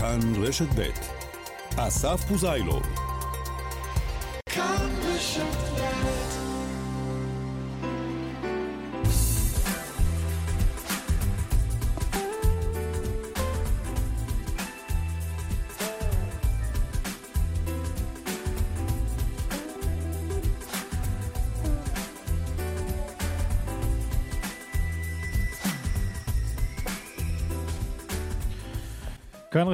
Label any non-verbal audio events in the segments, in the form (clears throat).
כאן רשת ב' אסף פוזיילוב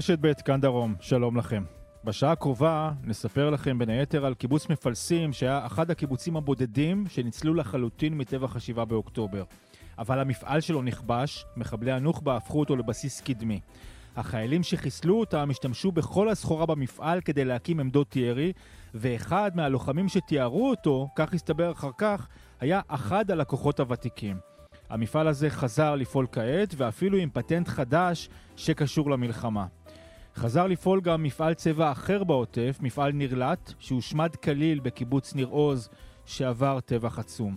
רשת ב', כאן דרום, שלום לכם. בשעה הקרובה נספר לכם בין היתר על קיבוץ מפלסים, שהיה אחד הקיבוצים הבודדים שניצלו לחלוטין מטבח השבעה באוקטובר. אבל המפעל שלו נכבש, מחבלי הנוח'בה הפכו אותו לבסיס קדמי. החיילים שחיסלו אותם השתמשו בכל הסחורה במפעל כדי להקים עמדות ירי, ואחד מהלוחמים שתיארו אותו, כך הסתבר אחר כך, היה אחד הלקוחות הוותיקים. המפעל הזה חזר לפעול כעת, ואפילו עם פטנט חדש שקשור למלחמה. חזר לפעול גם מפעל צבע אחר בעוטף, מפעל נרלט, שהושמד כליל בקיבוץ ניר עוז, שעבר טבח עצום.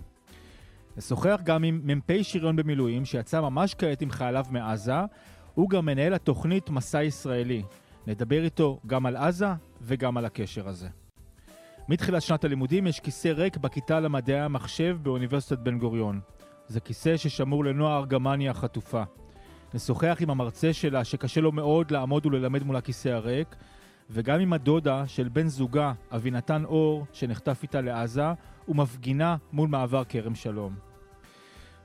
נשוחח גם עם מ"פ שריון במילואים, שיצא ממש כעת עם חייליו מעזה, הוא גם מנהל התוכנית מסע ישראלי. נדבר איתו גם על עזה וגם על הקשר הזה. מתחילת שנת הלימודים יש כיסא ריק בכיתה למדעי המחשב באוניברסיטת בן גוריון. זה כיסא ששמור לנועה ארגמני החטופה. נשוחח עם המרצה שלה שקשה לו מאוד לעמוד וללמד מול הכיסא הריק, וגם עם הדודה של בן זוגה, אבינתן אור, שנחטף איתה לעזה, ומפגינה מול מעבר כרם שלום.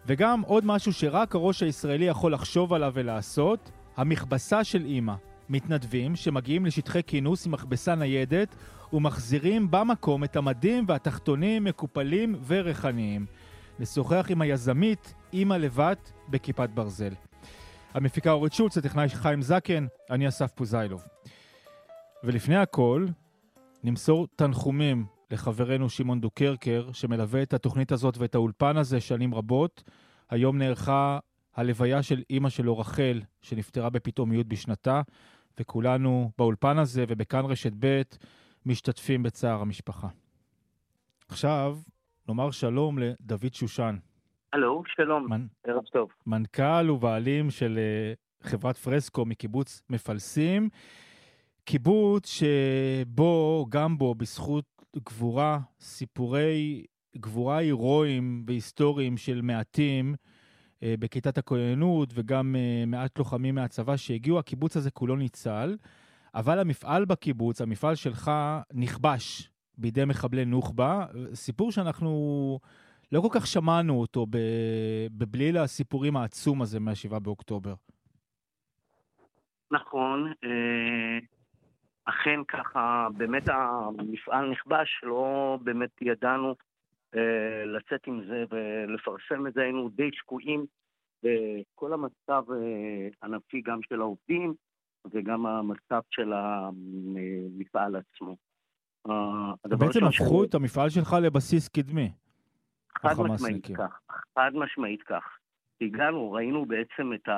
וגם עוד משהו שרק הראש הישראלי יכול לחשוב עליו ולעשות, המכבסה של אימא. מתנדבים שמגיעים לשטחי כינוס עם מכבסה ניידת ומחזירים במקום את המדים והתחתונים מקופלים וריחניים. לשוחח עם היזמית אימא לבת בכיפת ברזל. המפיקה אורית שולץ, הטכנאי חיים זקן, אני אסף פוזיילוב. ולפני הכל, נמסור תנחומים לחברנו שמעון דוקרקר, שמלווה את התוכנית הזאת ואת האולפן הזה שנים רבות. היום נערכה הלוויה של אימא שלו, רחל, שנפטרה בפתאומיות בשנתה, וכולנו באולפן הזה ובכאן רשת ב' משתתפים בצער המשפחה. עכשיו, נאמר שלום לדוד שושן. הלו, שלום, מנ... ערב טוב. מנכ"ל ובעלים של uh, חברת פרסקו מקיבוץ מפלסים. קיבוץ שבו, גם בו, בזכות גבורה, סיפורי גבורה הירואיים והיסטוריים של מעטים uh, בכיתת הכוננות וגם uh, מעט לוחמים מהצבא שהגיעו, הקיבוץ הזה כולו ניצל. אבל המפעל בקיבוץ, המפעל שלך, נכבש בידי מחבלי נוח'בה, סיפור שאנחנו לא כל כך שמענו אותו בבליל הסיפורים העצום הזה מה-7 באוקטובר. נכון, אה, אכן ככה, באמת המפעל נכבש, לא באמת ידענו אה, לצאת עם זה ולפרסם את זה, היינו די שקועים בכל המצב אה, גם של העובדים וגם המצב של המפעל עצמו. בעצם הפכו את המפעל שלך לבסיס קדמי. חד משמעית כך, חד משמעית כך. הגענו, ראינו בעצם את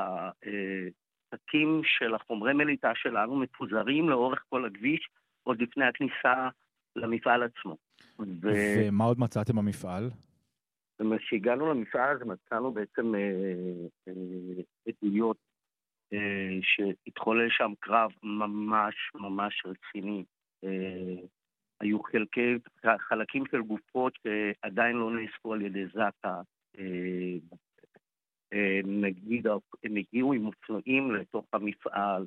השקים של החומרי מליטה שלנו מפוזרים לאורך כל הכביש, עוד לפני הכניסה למפעל עצמו. ו... ומה עוד מצאתם במפעל? כשהגענו למפעל הזה מצאנו בעצם אה, אה, עדויות אה, שהתחולל שם קרב ממש ממש רציני. אה, היו חלקי, חלקים של גופות שעדיין לא נאספו על ידי זק"א. אה, אה, נגיד, הם הגיעו עם אופנועים לתוך המפעל,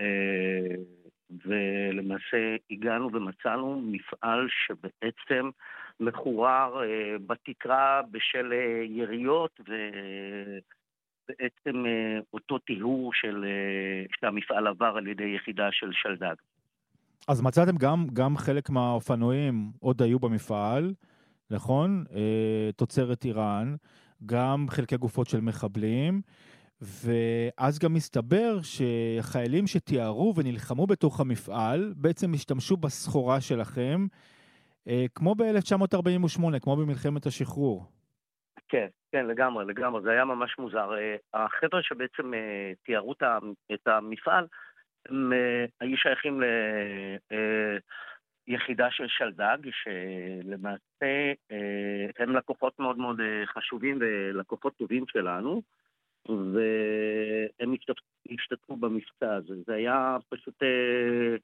אה, ולמעשה הגענו ומצאנו מפעל שבעצם מחורר בתקרה בשל יריות, ובעצם אותו טיהור של, שהמפעל עבר על ידי יחידה של שלדג. אז מצאתם גם, גם חלק מהאופנועים עוד היו במפעל, נכון? אה, תוצרת איראן, גם חלקי גופות של מחבלים, ואז גם מסתבר שחיילים שתיארו ונלחמו בתוך המפעל, בעצם השתמשו בסחורה שלכם, אה, כמו ב-1948, כמו במלחמת השחרור. כן, כן, לגמרי, לגמרי, זה היה ממש מוזר. אה, החבר'ה שבעצם תיארו את המפעל, הם אה, היו שייכים ליחידה אה, של שלדג, שלמעשה אה, הם לקוחות מאוד מאוד חשובים ולקוחות טובים שלנו, והם השתתפו במבצע הזה. זה היה פשוט אה,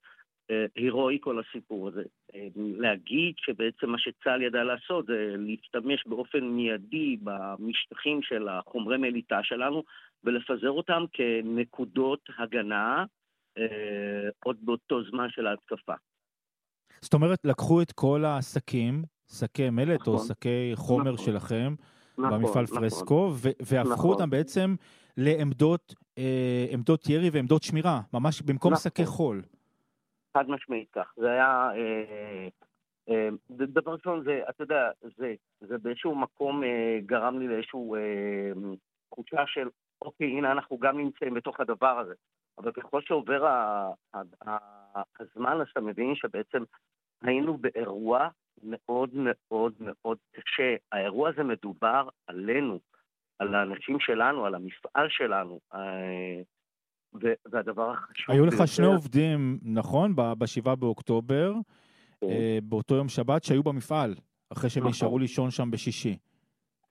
אה, הירואי כל הסיפור הזה. אה, להגיד שבעצם מה שצה"ל ידע לעשות זה להשתמש באופן מיידי במשטחים של החומרי מליטה שלנו ולפזר אותם כנקודות הגנה אה, עוד באותו זמן של ההתקפה. זאת אומרת, לקחו את כל השקים, שקי מלט נכון, או שקי חומר נכון, שלכם, נכון, במפעל נכון, פרסקו, והפכו נכון. אותם בעצם לעמדות אה, עמדות ירי ועמדות שמירה, ממש במקום נכון. שקי חול. חד משמעית כך. זה היה... אה, אה, דבר ראשון, זה, אתה יודע, זה, זה באיזשהו מקום אה, גרם לי לאיזשהו אה, תחושה של, אוקיי, הנה אנחנו גם נמצאים בתוך הדבר הזה. אבל ככל שעובר הזמן, אז אתה מבין שבעצם היינו באירוע מאוד מאוד מאוד קשה. האירוע הזה מדובר עלינו, על האנשים שלנו, על המפעל שלנו. אה, והדבר החשוב... היו לך שני עובדים, נכון? ב-7 באוקטובר, כן. אה, באותו יום שבת, שהיו במפעל, אחרי שהם נשארו נכון. לישון שם בשישי.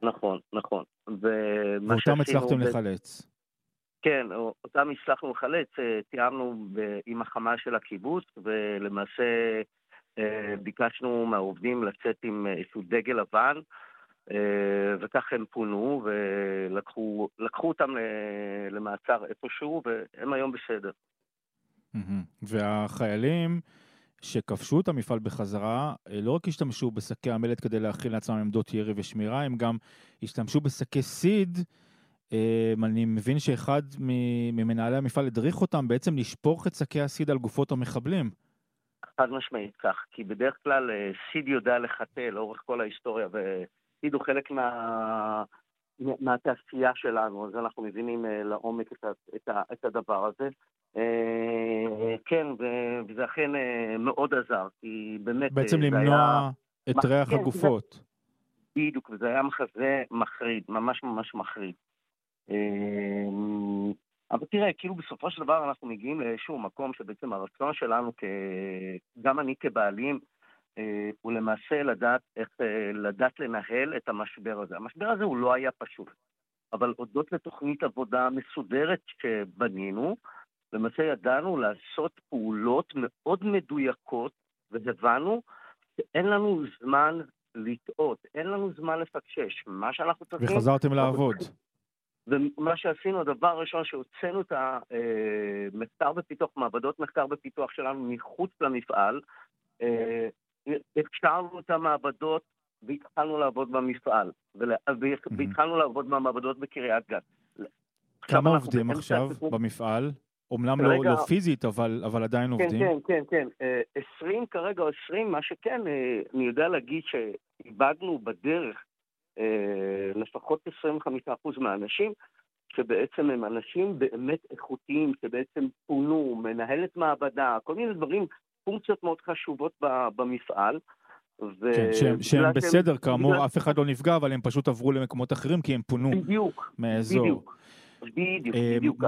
נכון, נכון. ואותם הצלחתם לחלץ. כן, אותם הצלחנו לחלץ, אה, תיאמנו עם החמ"ל של הקיבוץ, ולמעשה אה, ביקשנו מהעובדים לצאת עם איזשהו דגל לבן, אה, וכך הם פונו ולקחו אותם למעצר איפשהו, והם היום בסדר. והחיילים שכבשו את המפעל בחזרה, לא רק השתמשו בשקי המלט כדי להכין לעצמם עמדות ירי ושמירה, הם גם השתמשו בשקי סיד. אמ, אני מבין שאחד ממנהלי המפעל הדריך אותם בעצם לשפוך את שקי הסיד על גופות המחבלים. חד משמעית כך, כי בדרך כלל אה, סיד יודע לחטא לאורך כל ההיסטוריה, וסיד הוא חלק מה... מהתעשייה שלנו, אז אנחנו מבינים אה, לעומק את, את, את הדבר הזה. אה, כן, וזה אכן מאוד עזר, כי באמת... בעצם למנוע. את ריח כן, הגופות. בדיוק, וזה היה מחזה מחריד, ממש ממש מחריד. אמ, אבל תראה, כאילו בסופו של דבר אנחנו מגיעים לאיזשהו מקום שבעצם הרצון שלנו, גם אני כבעלים, אה, הוא למעשה לדעת איך, אה, לדעת לנהל את המשבר הזה. המשבר הזה הוא לא היה פשוט, אבל הודות לתוכנית עבודה מסודרת שבנינו, למעשה ידענו לעשות פעולות מאוד מדויקות, והבנו שאין לנו זמן לטעות, אין לנו זמן לפקשש. מה שאנחנו צריכים... וחזרתם לעבוד. ומה שעשינו, הדבר הראשון שהוצאנו את המחקר ופיתוח, מעבדות מחקר ופיתוח שלנו מחוץ למפעל, אה, אפשרנו את המעבדות והתחלנו לעבוד במפעל, והתחלנו לעבוד במעבדות בקריית גת. כמה עובדים עכשיו במפעל? אומנם לא, לא פיזית, אבל, אבל עדיין כן, עובדים. כן, כן, כן. 20 אה, כרגע, 20, מה שכן, אה, אני יודע להגיד שאיבדנו בדרך אה, לפחות 25% מהאנשים, שבעצם הם אנשים באמת איכותיים, שבעצם פונו, מנהלת מעבדה, כל מיני דברים, פונקציות מאוד חשובות במפעל. ו... כן, שהם, שהם בסדר, שהם... כאמור, בגלל... אף אחד לא נפגע, אבל הם פשוט עברו למקומות אחרים כי הם פונו בדיוק, מאזור. בדיוק, בדיוק, אה, בדיוק.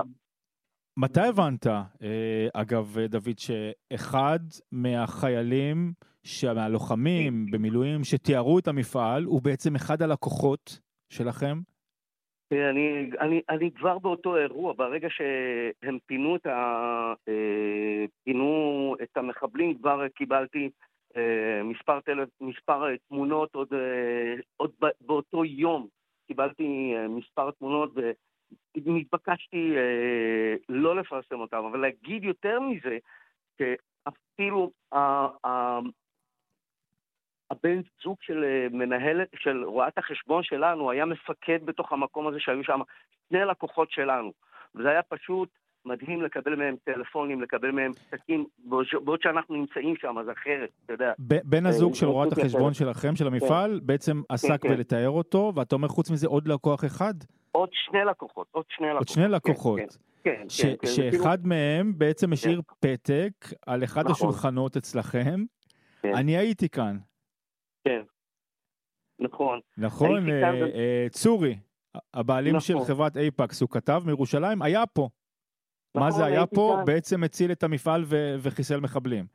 מתי הבנת, אה, אגב, דוד, שאחד מהחיילים מהלוחמים במילואים שתיארו את המפעל הוא בעצם אחד הלקוחות שלכם? אני, אני, אני כבר באותו אירוע, ברגע שהם פינו את, ה, אה, פינו את המחבלים, כבר קיבלתי אה, מספר, טל, מספר תמונות, עוד, עוד באותו יום קיבלתי מספר תמונות ונתבקשתי לא לפרסם אותם, אבל להגיד יותר מזה, שאפילו הבן זוג של אה, מנהלת, של רואת החשבון שלנו, היה מפקד בתוך המקום הזה שהיו שם שני לקוחות שלנו. וזה היה פשוט מדהים לקבל מהם טלפונים, לקבל מהם פסקים, בעוד שאנחנו נמצאים שם, אז אחרת, אתה יודע. בן הזוג אה, של רואת החשבון שלכם, של המפעל, כן. בעצם עסק כן, כן. בלתאר אותו, ואתה אומר חוץ מזה עוד לקוח אחד? עוד שני לקוחות, עוד שני לקוחות. עוד שני לקוחות. כן, כן, כן. שאחד מהם בעצם השאיר פתק על אחד נכון. השולחנות אצלכם. אני הייתי כאן. כן, נכון. נכון, אה, אה, צורי, הבעלים של נכון. חברת אייפקס, הוא כתב מירושלים, היה פה. מה זה נכון, היה פה? בעצם הציל את המפעל וחיסל מחבלים.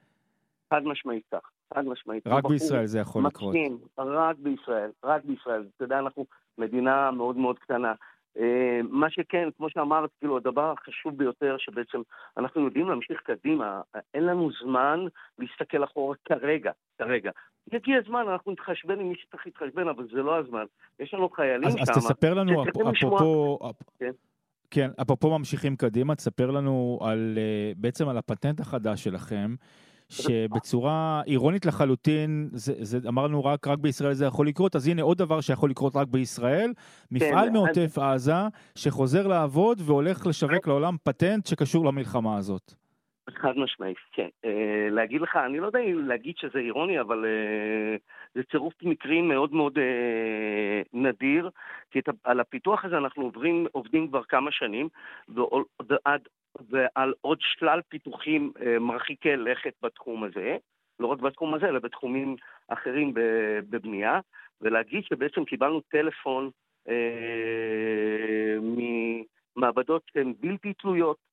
חד משמעית כך, חד משמעית. רק בישראל זה יכול לקרות. רק בישראל, רק בישראל. אתה יודע, אנחנו מדינה מאוד מאוד קטנה. אה, מה שכן, כמו שאמרת, כאילו, הדבר החשוב ביותר, שבעצם אנחנו יודעים להמשיך קדימה, אין לנו זמן להסתכל אחורה כרגע, כרגע. יגיע הזמן, אנחנו נתחשבן עם מי שצריך להתחשבן, אבל זה לא הזמן. יש לנו חיילים שם. אז תספר לנו, אפרופו... כן. כן, אפרופו ממשיכים קדימה, תספר לנו על, אה, בעצם על הפטנט החדש שלכם, שבצורה אירונית לחלוטין, זה, זה אמרנו רק, רק בישראל זה יכול לקרות, אז הנה עוד דבר שיכול לקרות רק בישראל, מפעל כן, מעוטף אני... עזה שחוזר לעבוד והולך לשווק לעולם פטנט שקשור למלחמה הזאת. חד משמעית, כן. Uh, להגיד לך, אני לא יודע אם להגיד שזה אירוני, אבל uh, זה צירוף מקרים מאוד מאוד uh, נדיר, כי את, על הפיתוח הזה אנחנו עוברים, עובדים כבר כמה שנים, ועד, ועל עוד שלל פיתוחים uh, מרחיקי לכת בתחום הזה, לא רק בתחום הזה, אלא בתחומים אחרים בבנייה, ולהגיד שבעצם קיבלנו טלפון uh, ממעבדות שהן בלתי תלויות,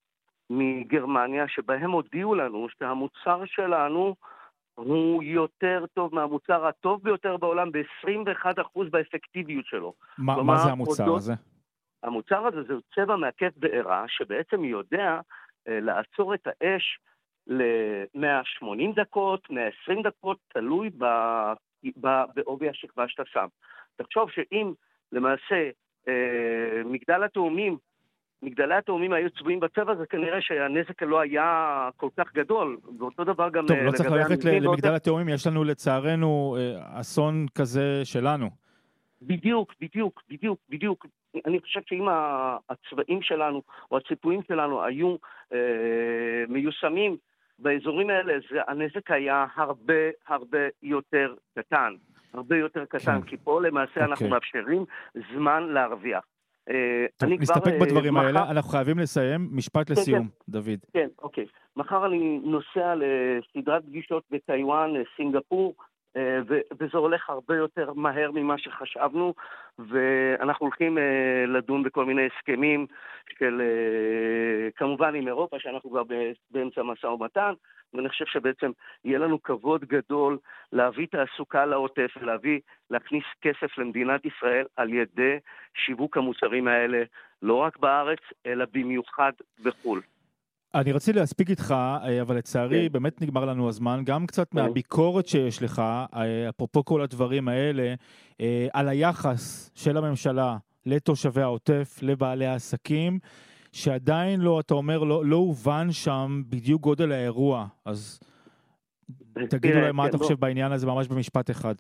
מגרמניה, שבהם הודיעו לנו שהמוצר שלנו הוא יותר טוב מהמוצר הטוב ביותר בעולם ב-21% באפקטיביות שלו. ما, כלומר, מה זה המוצר הודות, הזה? המוצר הזה זהו צבע מעכב בעירה, שבעצם יודע אה, לעצור את האש ל-180 דקות, 120 דקות, תלוי בעובי השכבה שאתה שם. תחשוב שאם למעשה אה, מגדל התאומים מגדלי התאומים היו צבועים בצבע הזה, כנראה שהנזק לא היה כל כך גדול. ואותו דבר גם טוב, לא צריך ללכת למגדל התאומים, יש לנו לצערנו אה, אסון כזה שלנו. בדיוק, בדיוק, בדיוק, בדיוק. אני חושב שאם הצבעים שלנו או הציפויים שלנו היו אה, מיושמים באזורים האלה, זה, הנזק היה הרבה הרבה יותר קטן. הרבה יותר קטן, כן. כי פה למעשה okay. אנחנו אוקיי. מאפשרים זמן להרוויח. אה, טוב, נסתפק כבר, בדברים מחר... האלה, אנחנו חייבים לסיים. משפט כן, לסיום, כן. דוד. כן, אוקיי. מחר אני נוסע לסדרת פגישות בטיוואן, אה, סינגפור, אה, וזה הולך הרבה יותר מהר ממה שחשבנו, ואנחנו הולכים לדון בכל מיני הסכמים של, כמובן עם אירופה, שאנחנו כבר באמצע משא ומתן, ואני חושב שבעצם יהיה לנו כבוד גדול להביא תעסוקה לעוטף ולהביא, להכניס כסף למדינת ישראל על ידי שיווק המוצרים האלה, לא רק בארץ, אלא במיוחד בחו"ל. אני רציתי להספיק איתך, אה, אבל לצערי כן. באמת נגמר לנו הזמן, גם קצת כן. מהביקורת שיש לך, אה, אפרופו כל הדברים האלה, אה, על היחס של הממשלה לתושבי העוטף, לבעלי העסקים. שעדיין לא, אתה אומר, לא, לא הובן שם בדיוק גודל האירוע. אז תגיד אולי מה כן, אתה חושב בעניין הזה ממש במשפט אחד.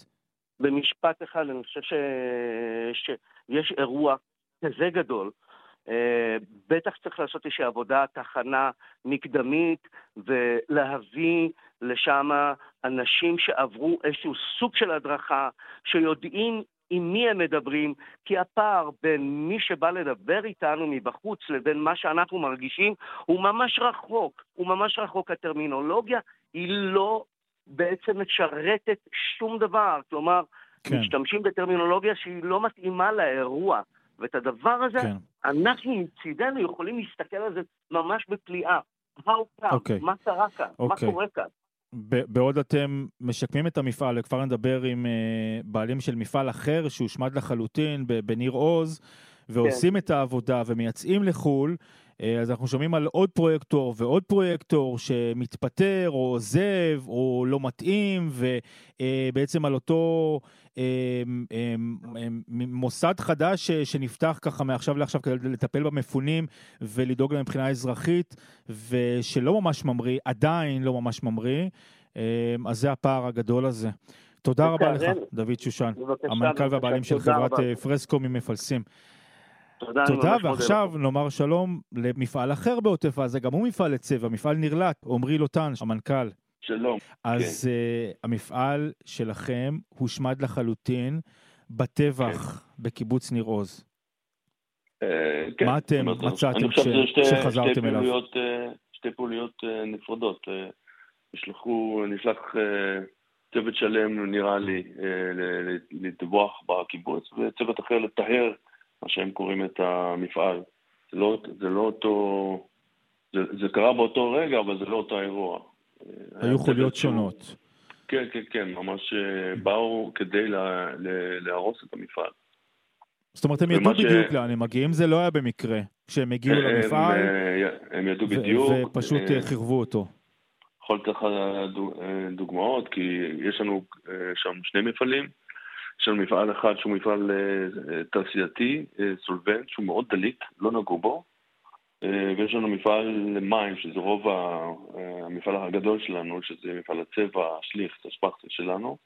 במשפט אחד, אני חושב ש... שיש אירוע כזה גדול, בטח צריך לעשות איזושהי עבודה, תחנה מקדמית, ולהביא לשם אנשים שעברו איזשהו סוג של הדרכה, שיודעים עם מי הם מדברים, כי הפער בין מי שבא לדבר איתנו מבחוץ לבין מה שאנחנו מרגישים הוא ממש רחוק, הוא ממש רחוק. הטרמינולוגיה היא לא בעצם משרתת שום דבר, כלומר, כן. משתמשים בטרמינולוגיה שהיא לא מתאימה לאירוע. ואת הדבר הזה, כן. אנחנו מצידנו יכולים להסתכל על זה ממש בפליאה. How come? אוקיי. מה קרה כאן? אוקיי. מה קורה כאן? בעוד אתם משקמים את המפעל, כבר נדבר עם uh, בעלים של מפעל אחר שהושמד לחלוטין בניר עוז, ועושים כן. את העבודה ומייצאים לחו"ל, אה, אז אנחנו שומעים על עוד פרויקטור ועוד פרויקטור שמתפטר או עוזב או לא מתאים, ובעצם על אותו אה, מוסד חדש שנפתח ככה מעכשיו לעכשיו כדי לטפל במפונים ולדאוג להם מבחינה אזרחית, ושלא ממש ממריא, עדיין לא ממש ממריא, אה, אז זה הפער הגדול הזה. תודה רבה לך, דוד שושן, המנכ"ל והבעלים של חברת פרסקו ממפלסים. תודה, תודה ועכשיו נאמר שלום למפעל אחר בעוטף עזה, גם הוא מפעל לצבע, מפעל נרלט, עמרי לוטן, המנכ"ל. שלום. אז כן. uh, המפעל שלכם הושמד לחלוטין בטבח כן. בקיבוץ ניר עוז. Uh, כן. מה אתם מצאתם כשחזרתם אליו? פעוליות, אה, שתי פעוליות נפרדות. נשלחו, נשלח צוות שלם, נראה לי, לטבוח בקיבוץ, וצוות אחר לטהר מה שהם קוראים את המפעל. זה לא, זה לא אותו... זה, זה קרה באותו רגע, אבל זה לא אותו אירוע. היו חוליות שונות. כן, כן, כן, ממש אה, באו כדי לה, לה, להרוס את המפעל. זאת אומרת, הם ידעו בדיוק לאן הם מגיעים, זה לא היה במקרה. כשהם הגיעו למפעל, הם ידעו בדיוק. ופשוט חירבו אותו. יכול לתת לך דוגמאות, כי יש לנו שם שני מפעלים. יש לנו מפעל אחד שהוא מפעל תעשייתי, סולבנט, שהוא מאוד דליק, לא נגעו בו. ויש לנו מפעל מים, שזה רוב המפעל הגדול שלנו, שזה מפעל הצבע, השליך, הספחטה שלנו,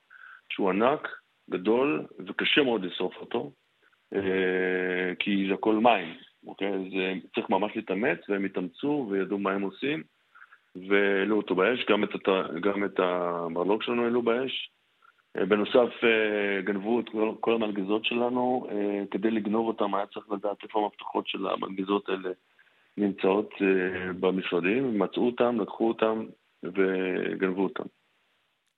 שהוא ענק, גדול, וקשה מאוד לשרוף אותו. אה, כי זה הכל מים, אוקיי? אז אה, צריך ממש להתאמץ, והם התאמצו וידעו מה הם עושים, והעלו אותו באש, גם את. גם את המרלוג שלנו העלו באש. אה, בנוסף, גנבו את כל, כל המלגזות שלנו, כדי לגנוב אותם היה צריך לדעת איפה המפתחות של המלגזות האלה נמצאות במשרדים, מצאו אותם, לקחו אותם וגנבו אותם.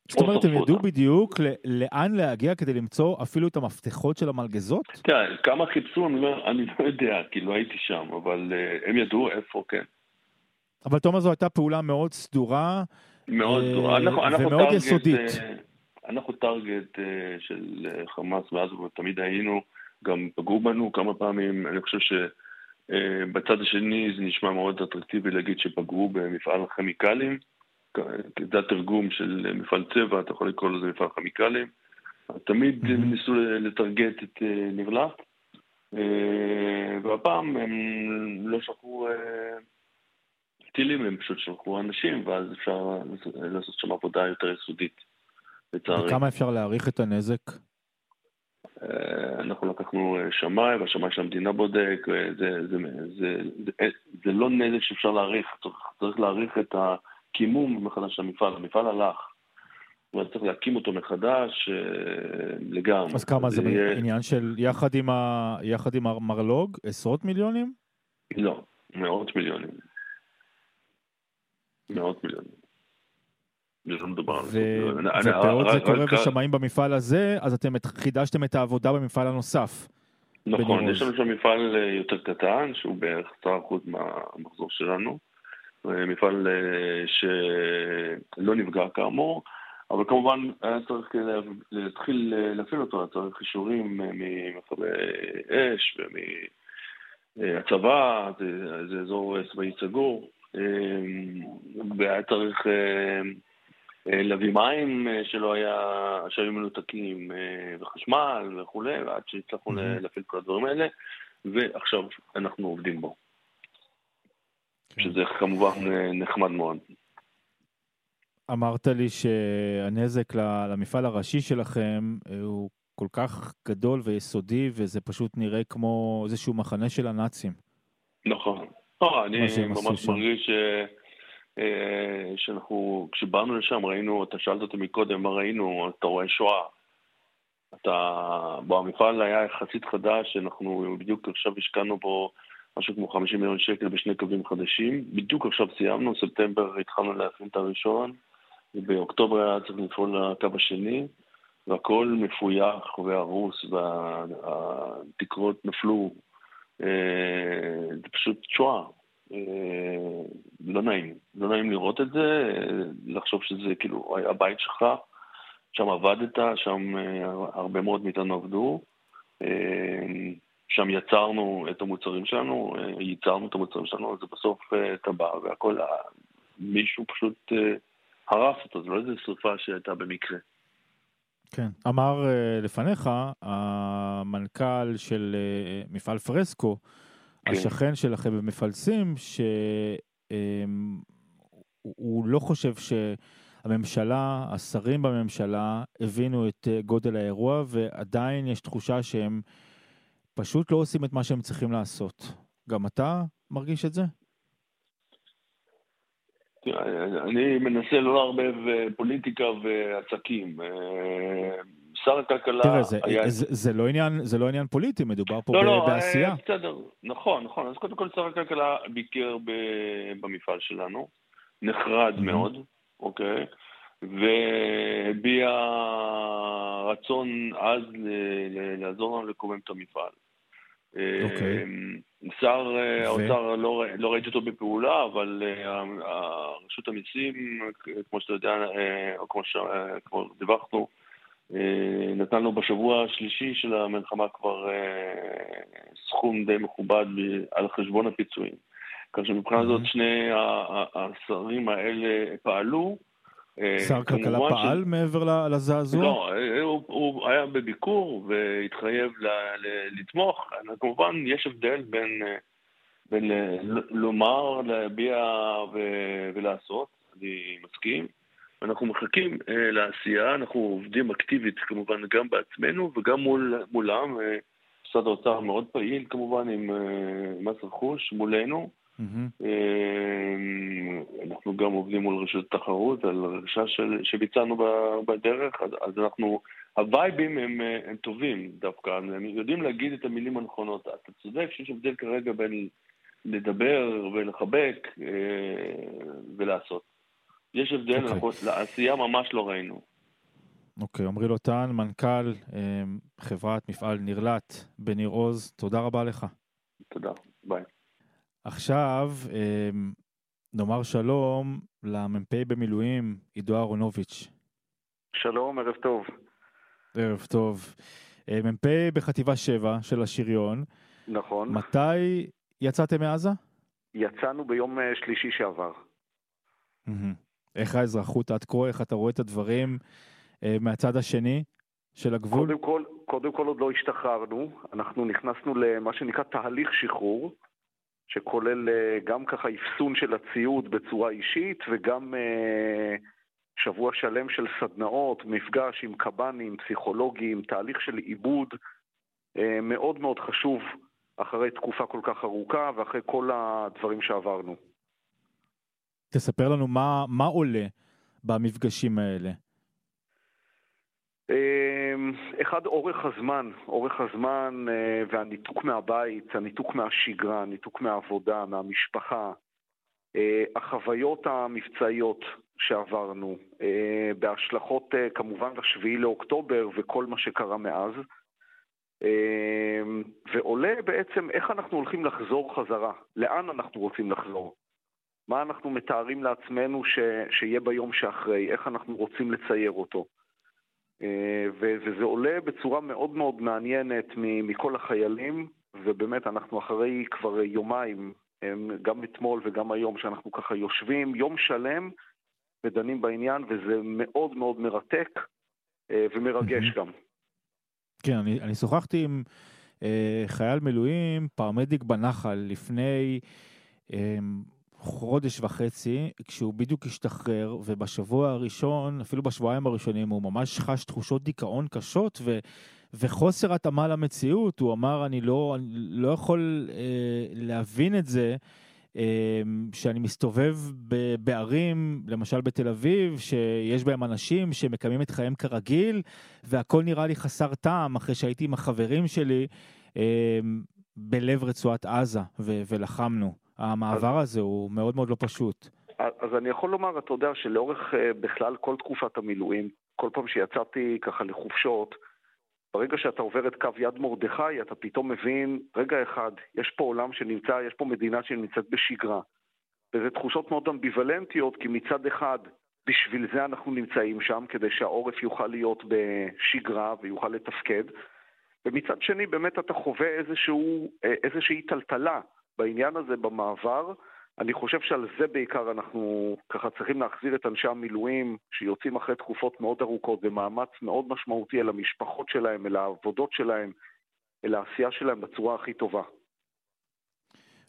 זאת אומרת, הם ידעו בדיוק לאן להגיע כדי למצוא אפילו את המפתחות של המלגזות? תראה, כמה חיפשו, אני לא, יודע, כי לא הייתי שם, אבל uh, הם ידעו איפה, כן. אבל אתה אומר זו הייתה פעולה מאוד סדורה, מאוד סדורה, אנחנו ומאוד יסודית. אנחנו טארגט של חמאס, ואז תמיד היינו, גם פגעו בנו כמה פעמים, אני חושב שבצד השני זה נשמע מאוד אטרקטיבי להגיד שפגעו במפעל כימיקלים. זה התרגום של מפעל צבע, אתה יכול לקרוא לזה מפעל כימיקלים. תמיד mm-hmm. ניסו לטרגט את אה, נבלט, אה, והפעם הם לא שלחו אה, טילים, הם פשוט שלחו אנשים, ואז אפשר לעשות שם עבודה יותר יסודית, לצערי. וכמה אפשר להעריך את הנזק? אנחנו לקחנו שמאי, והשמאי של המדינה בודק, זה, זה, זה, זה, זה לא נזק שאפשר להעריך, צריך, צריך להעריך את ה... קימום מחדש של המפעל, המפעל הלך. זאת אומרת, צריך להקים אותו מחדש אה, לגמרי. אז כמה זה יהיה... עניין של יחד עם, ה... יחד עם המרלוג? עשרות מיליונים? לא, מאות מיליונים. מאות מיליונים. על זה. קורה בשמאים במפעל הזה, אז אתם חידשתם את העבודה במפעל הנוסף. נכון, יש לנו שם מפעל אה, יותר קטן, שהוא בערך 10% מהמחזור שלנו. מפעל אה, שלא נפגע כאמור, אבל כמובן היה צריך להתחיל להפעיל אותו, היה צריך אישורים ממפעלי אש ומהצבא, זה, אזור צבאי סגור, אה, והיה צריך אה, להביא מים שלא היה, שהיו מנותקים, וחשמל וכולי, ועד שהצלחנו להפעיל כל הדברים האלה, ועכשיו אנחנו עובדים בו. כן. שזה כמובן אה, נחמד מאוד. אמרת לי שהנזק למפעל הראשי שלכם אה, הוא כל כך גדול ויסודי, וזה פשוט נראה כמו איזשהו מחנה של הנאצים. נכון. לא, אני ממש מרגיש ש... אה, שאנחנו, כשבאנו לשם ראינו, אתה שאלת אותי מקודם מה ראינו, אתה רואה שואה. אתה, בו המפעל היה יחסית חדש, אנחנו בדיוק עכשיו השקענו בו משהו כמו 50 מיליון שקל בשני קווים חדשים. בדיוק עכשיו סיימנו, ספטמבר התחלנו להפעיל את הראשון, ובאוקטובר היה צריך לפעול לקו השני, והכל מפויח והרוס, והתקרות נפלו. אה, זה פשוט שואה. אה, לא נעים. לא נעים לראות את זה, לחשוב שזה כאילו הבית שלך, שם עבדת, שם אה, הרבה מאוד מאיתנו עבדו. שם יצרנו את המוצרים שלנו, אה, ייצרנו את המוצרים שלנו, זה בסוף אה, טבע והכל, מישהו פשוט אה, הרס אותו, זה לא איזה שרפה שהייתה במקרה. כן, אמר לפניך המנכ"ל של מפעל פרסקו, כן. השכן שלכם במפלסים, שהוא לא חושב שהממשלה, השרים בממשלה, הבינו את גודל האירוע, ועדיין יש תחושה שהם... פשוט לא עושים את מה שהם צריכים לעשות. גם אתה מרגיש את זה? אני מנסה לא לערבב אה, פוליטיקה ועסקים. אה, שר הכלכלה תראה, זה, היה... זה, זה, לא עניין, זה לא עניין פוליטי, מדובר פה לא, ב- לא, בעשייה. אה, בסדר, נכון, נכון. אז קודם כל שר הכלכלה ביקר ב, במפעל שלנו, נחרד mm-hmm. מאוד, אוקיי? והביע רצון עז לעזור לנו לקומם את המפעל. אוקיי. שר אה, האוצר, לא, לא ראיתי אותו בפעולה, אבל אה, רשות המיסים, כמו שאתה יודע, אה, כמו, דיווחנו, נתנו בשבוע השלישי של המלחמה כבר סכום די מכובד על חשבון הפיצויים. כך שמבחינה זאת שני השרים האלה פעלו. שר כלכלה פעל מעבר לזעזוע? לא, הוא היה בביקור והתחייב לתמוך. כמובן, יש הבדל בין בין לומר, להביע ולעשות, אני מסכים. אנחנו מחכים לעשייה, אנחנו עובדים אקטיבית כמובן גם בעצמנו וגם מול, מולם. משרד האוצר מאוד פעיל כמובן עם מס רכוש מולנו. Mm-hmm. אנחנו גם עובדים מול רשות התחרות על רכישה שביצענו בדרך, אז, אז אנחנו, הווייבים הם, הם טובים דווקא, הם יודעים להגיד את המילים הנכונות. אתה צודק שיש הבדל כרגע בין לדבר ולחבק ולעשות. יש הבדל, okay. אנחנו, לעשייה ממש לא ראינו. אוקיי, okay, עמרי לוטן, מנכ"ל חברת מפעל נרלט בניר עוז, תודה רבה לך. תודה, ביי. עכשיו נאמר שלום למ"פ במילואים עידו אהרונוביץ'. שלום, ערב טוב. ערב טוב. מ"פ בחטיבה 7 של השריון. נכון. מתי יצאתם מעזה? יצאנו ביום שלישי שעבר. איך האזרחות עד כה, איך אתה רואה את הדברים מהצד השני של הגבול? קודם כל, קודם כל עוד לא השתחררנו, אנחנו נכנסנו למה שנקרא תהליך שחרור. שכולל גם ככה אפסון של הציוד בצורה אישית וגם שבוע שלם של סדנאות, מפגש עם קב"נים, פסיכולוגים, תהליך של עיבוד מאוד מאוד חשוב אחרי תקופה כל כך ארוכה ואחרי כל הדברים שעברנו. תספר לנו מה, מה עולה במפגשים האלה. אחד, אורך הזמן, אורך הזמן והניתוק מהבית, הניתוק מהשגרה, הניתוק מהעבודה, מהמשפחה, החוויות המבצעיות שעברנו, בהשלכות כמובן לשביעי לאוקטובר וכל מה שקרה מאז, ועולה בעצם איך אנחנו הולכים לחזור חזרה, לאן אנחנו רוצים לחזור, מה אנחנו מתארים לעצמנו ש... שיהיה ביום שאחרי, איך אנחנו רוצים לצייר אותו. וזה עולה בצורה מאוד מאוד מעניינת מכל החיילים, ובאמת אנחנו אחרי כבר יומיים, גם אתמול וגם היום, שאנחנו ככה יושבים יום שלם ודנים בעניין, וזה מאוד מאוד מרתק ומרגש גם. כן, אני, אני שוחחתי עם אה, חייל מילואים, פרמדיק בנחל, לפני אה, חודש וחצי, כשהוא בדיוק השתחרר, ובשבוע הראשון, אפילו בשבועיים הראשונים, הוא ממש חש תחושות דיכאון קשות ו, וחוסר התאמה למציאות. הוא אמר, אני לא, אני לא יכול אה, להבין את זה. אה, שאני מסתובב בערים, למשל בתל אביב, שיש בהם אנשים שמקיימים את חייהם כרגיל, והכל נראה לי חסר טעם אחרי שהייתי עם החברים שלי אה, בלב רצועת עזה ולחמנו. המעבר הזה הוא מאוד מאוד לא פשוט. אז אני יכול לומר, אתה יודע, שלאורך אה, בכלל כל תקופת המילואים, כל פעם שיצאתי ככה לחופשות, ברגע שאתה עובר את קו יד מרדכי, אתה פתאום מבין, רגע אחד, יש פה עולם שנמצא, יש פה מדינה שנמצאת בשגרה. וזה תחושות מאוד אמביוולנטיות, כי מצד אחד, בשביל זה אנחנו נמצאים שם, כדי שהעורף יוכל להיות בשגרה ויוכל לתפקד. ומצד שני, באמת אתה חווה איזשהו, אה, איזושהי טלטלה. בעניין הזה במעבר. אני חושב שעל זה בעיקר אנחנו ככה צריכים להחזיר את אנשי המילואים שיוצאים אחרי תקופות מאוד ארוכות ומאמץ מאוד משמעותי אל המשפחות שלהם, אל העבודות שלהם, אל העשייה שלהם בצורה הכי טובה.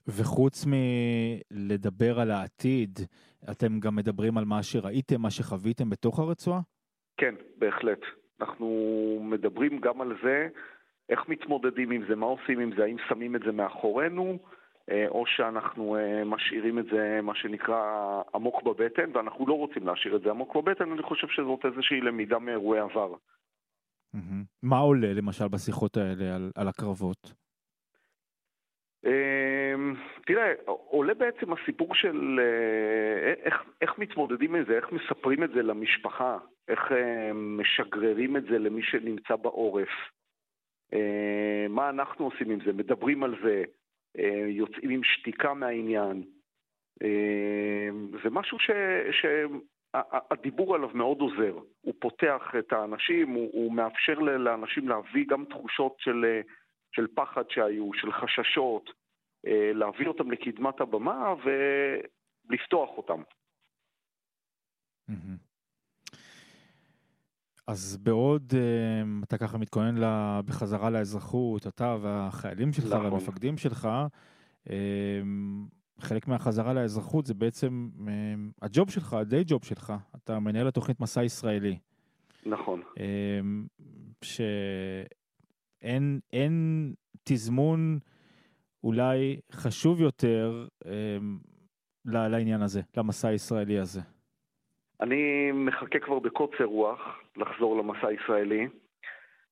וחוץ מלדבר על העתיד, אתם גם מדברים על מה שראיתם, מה שחוויתם בתוך הרצועה? כן, בהחלט. אנחנו מדברים גם על זה, איך מתמודדים עם זה, מה עושים עם זה, האם שמים את זה מאחורינו, או שאנחנו אה, משאירים את זה, מה שנקרא, עמוק בבטן, ואנחנו לא רוצים להשאיר את זה עמוק בבטן, אני חושב שזאת איזושהי למידה מאירועי עבר. מה עולה למשל בשיחות האלה על, על הקרבות? אמ, תראה, עולה בעצם הסיפור של אה, איך, איך מתמודדים עם זה, איך מספרים את זה למשפחה, איך משגררים את זה למי שנמצא בעורף, מה אנחנו עושים עם זה, מדברים על זה, אה, יוצאים עם שתיקה מהעניין. אה, זה משהו ש, הדיבור עליו מאוד עוזר. הוא פותח את האנשים, הוא, הוא מאפשר לאנשים להביא גם תחושות של, של פחד שהיו, של חששות, להביא אותם לקדמת הבמה ולפתוח אותם. אז בעוד uh, אתה ככה מתכונן לה, בחזרה לאזרחות, אתה והחיילים שלך נכון. והמפקדים שלך, uh, חלק מהחזרה לאזרחות זה בעצם uh, הג'וב שלך, הדיי ג'וב שלך. אתה מנהל התוכנית מסע ישראלי. נכון. שאין אין תזמון אולי חשוב יותר לעניין הזה, למסע הישראלי הזה. אני מחכה כבר בקוצר רוח לחזור למסע הישראלי.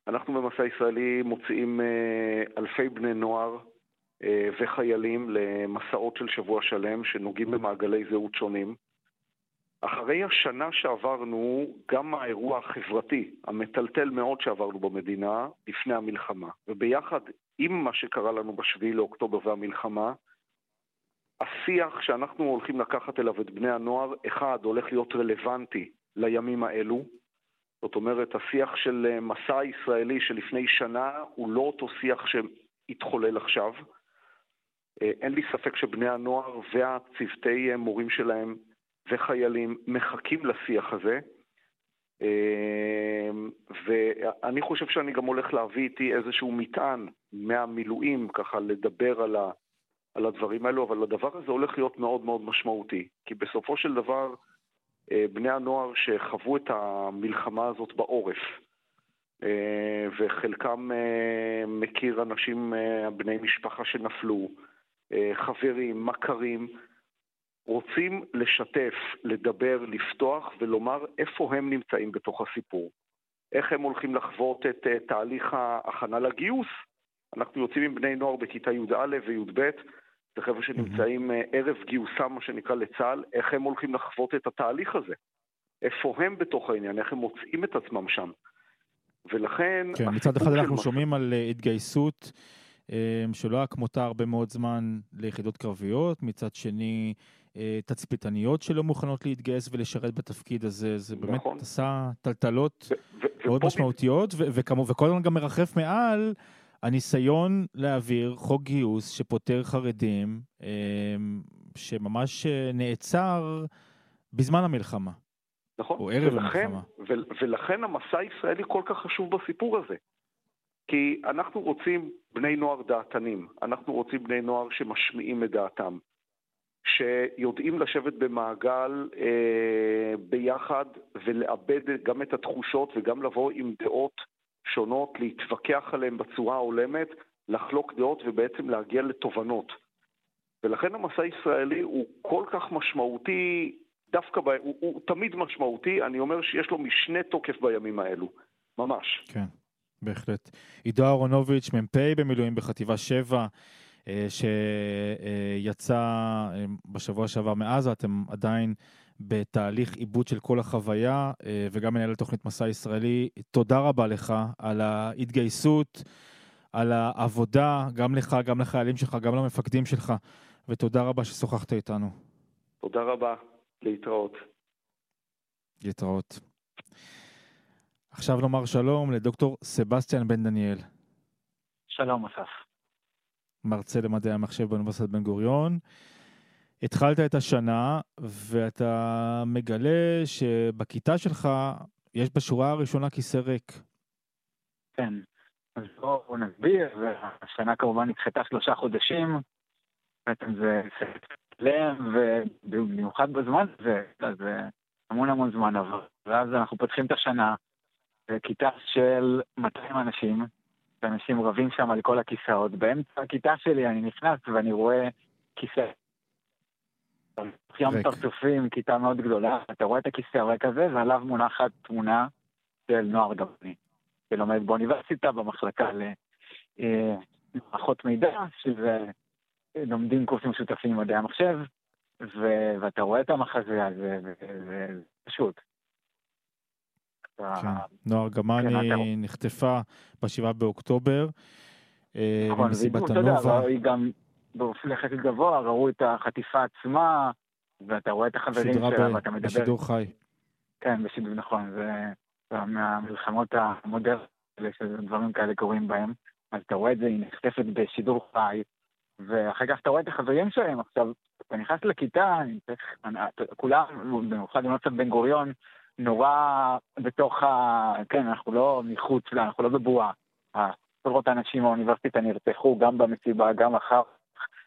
אנחנו במסע הישראלי מוציאים אה, אלפי בני נוער אה, וחיילים למסעות של שבוע שלם שנוגעים במעגלי זהות שונים. אחרי השנה שעברנו, גם האירוע החברתי המטלטל מאוד שעברנו במדינה לפני המלחמה, וביחד עם מה שקרה לנו בשביעי לאוקטובר והמלחמה, השיח שאנחנו הולכים לקחת אליו את בני הנוער, אחד, הולך להיות רלוונטי לימים האלו. זאת אומרת, השיח של אה, מסע הישראלי שלפני שנה הוא לא אותו שיח שהתחולל עכשיו. אה, אין לי ספק שבני הנוער והצוותי אה, מורים שלהם וחיילים מחכים לשיח הזה. ואני חושב שאני גם הולך להביא איתי איזשהו מטען מהמילואים, ככה לדבר על ה... על הדברים האלו, אבל הדבר הזה הולך להיות מאוד מאוד משמעותי. כי בסופו של דבר, אה, בני הנוער שחוו את המלחמה הזאת בעורף, אה, וחלקם אה, מכיר אנשים, בני משפחה שנפלו, חברים, מכרים, רוצים לשתף, לדבר, לפתוח ולומר איפה הם נמצאים בתוך הסיפור. איך הם הולכים לחוות את תהליך ההכנה לגיוס. אנחנו יוצאים עם בני נוער בכיתה י"א וי"ב, זה חבר'ה שנמצאים mm-hmm. ערב גיוסם, מה שנקרא, לצה"ל, איך הם הולכים לחוות את התהליך הזה. איפה הם בתוך העניין, איך הם מוצאים את עצמם שם. ולכן... כן, מצד אחד אנחנו מה... שומעים על אה, התגייסות אה, שלא היה כמותה הרבה מאוד זמן ליחידות קרביות, מצד שני תצפיתניות שלא מוכנות להתגייס ולשרת בתפקיד הזה, זה באמת נכון. עשה טלטלות מאוד משמעותיות, וכל הזמן גם מרחף מעל הניסיון להעביר חוק גיוס שפוטר חרדים, אמ, שממש אה, נעצר בזמן המלחמה. נכון, או ערב ולכן, המלחמה. ולכן המסע הישראלי כל כך חשוב בסיפור הזה. כי אנחנו רוצים בני נוער דעתנים, אנחנו רוצים בני נוער שמשמיעים את דעתם, שיודעים לשבת במעגל אה, ביחד ולאבד גם את התחושות וגם לבוא עם דעות שונות, להתווכח עליהן בצורה ההולמת, לחלוק דעות ובעצם להגיע לתובנות. ולכן המסע הישראלי הוא כל כך משמעותי, דווקא, ב... הוא, הוא תמיד משמעותי, אני אומר שיש לו משנה תוקף בימים האלו, ממש. כן, בהחלט. עידו אהרונוביץ', מ"פ במילואים בחטיבה 7, אה, שיצא אה, בשבוע שעבר מעזה, אתם עדיין בתהליך עיבוד של כל החוויה, אה, וגם מנהל התוכנית מסע ישראלי. תודה רבה לך על ההתגייסות, על העבודה, גם לך, גם לחיילים שלך, גם למפקדים שלך, ותודה רבה ששוחחת איתנו. תודה רבה, להתראות. להתראות. עכשיו נאמר שלום לדוקטור סבסטיאן בן דניאל. שלום, אסף. מרצה למדעי המחשב באוניברסיטת בן גוריון. התחלת את השנה ואתה מגלה שבכיתה שלך יש בשורה הראשונה כיסא ריק. כן, אז בואו נסביר, השנה כמובן נדחתה שלושה חודשים, בעצם זה להם, ובמיוחד בזמן הזה, זה המון המון זמן עבר. ואז אנחנו פותחים את השנה, בכיתה של 200 אנשים, ואנשים רבים שם על כל הכיסאות. באמצע הכיתה שלי אני נכנס ואני רואה כיסא ים פרצופים, כיתה מאוד גדולה, אתה רואה את הכיסא הריק הזה, ועליו מונחת תמונה של נוער גבני, שלומד באוניברסיטה במחלקה למערכות מידע, שזה לומדים קורסים משותפים במדעי המחשב, ו- ואתה רואה את המחזה הזה, וזה פשוט. כן. נוער גמני כן, נחטפה ב-7 באוקטובר, אה, נכון, במסיבת הנובה. היא גם באופן יחסית גבוה, ראו את החטיפה עצמה, ואתה רואה את החברים שלה, ואתה מדבר... בשידור חי. כן, בשידור נכון, זה מהמלחמות המודרניות, שדברים כאלה קורים בהם. אז אתה רואה את זה, היא נחטפת בשידור חי, ואחר כך אתה רואה את החברים שלהם. עכשיו, אתה נכנס לכיתה, אני צריך, כולם, במיוחד במועצת בן גוריון, נורא בתוך ה... כן, אנחנו לא מחוץ לה, אנחנו לא בבועה. עשרות האנשים מהאוניברסיטה נרצחו גם במסיבה, גם אחר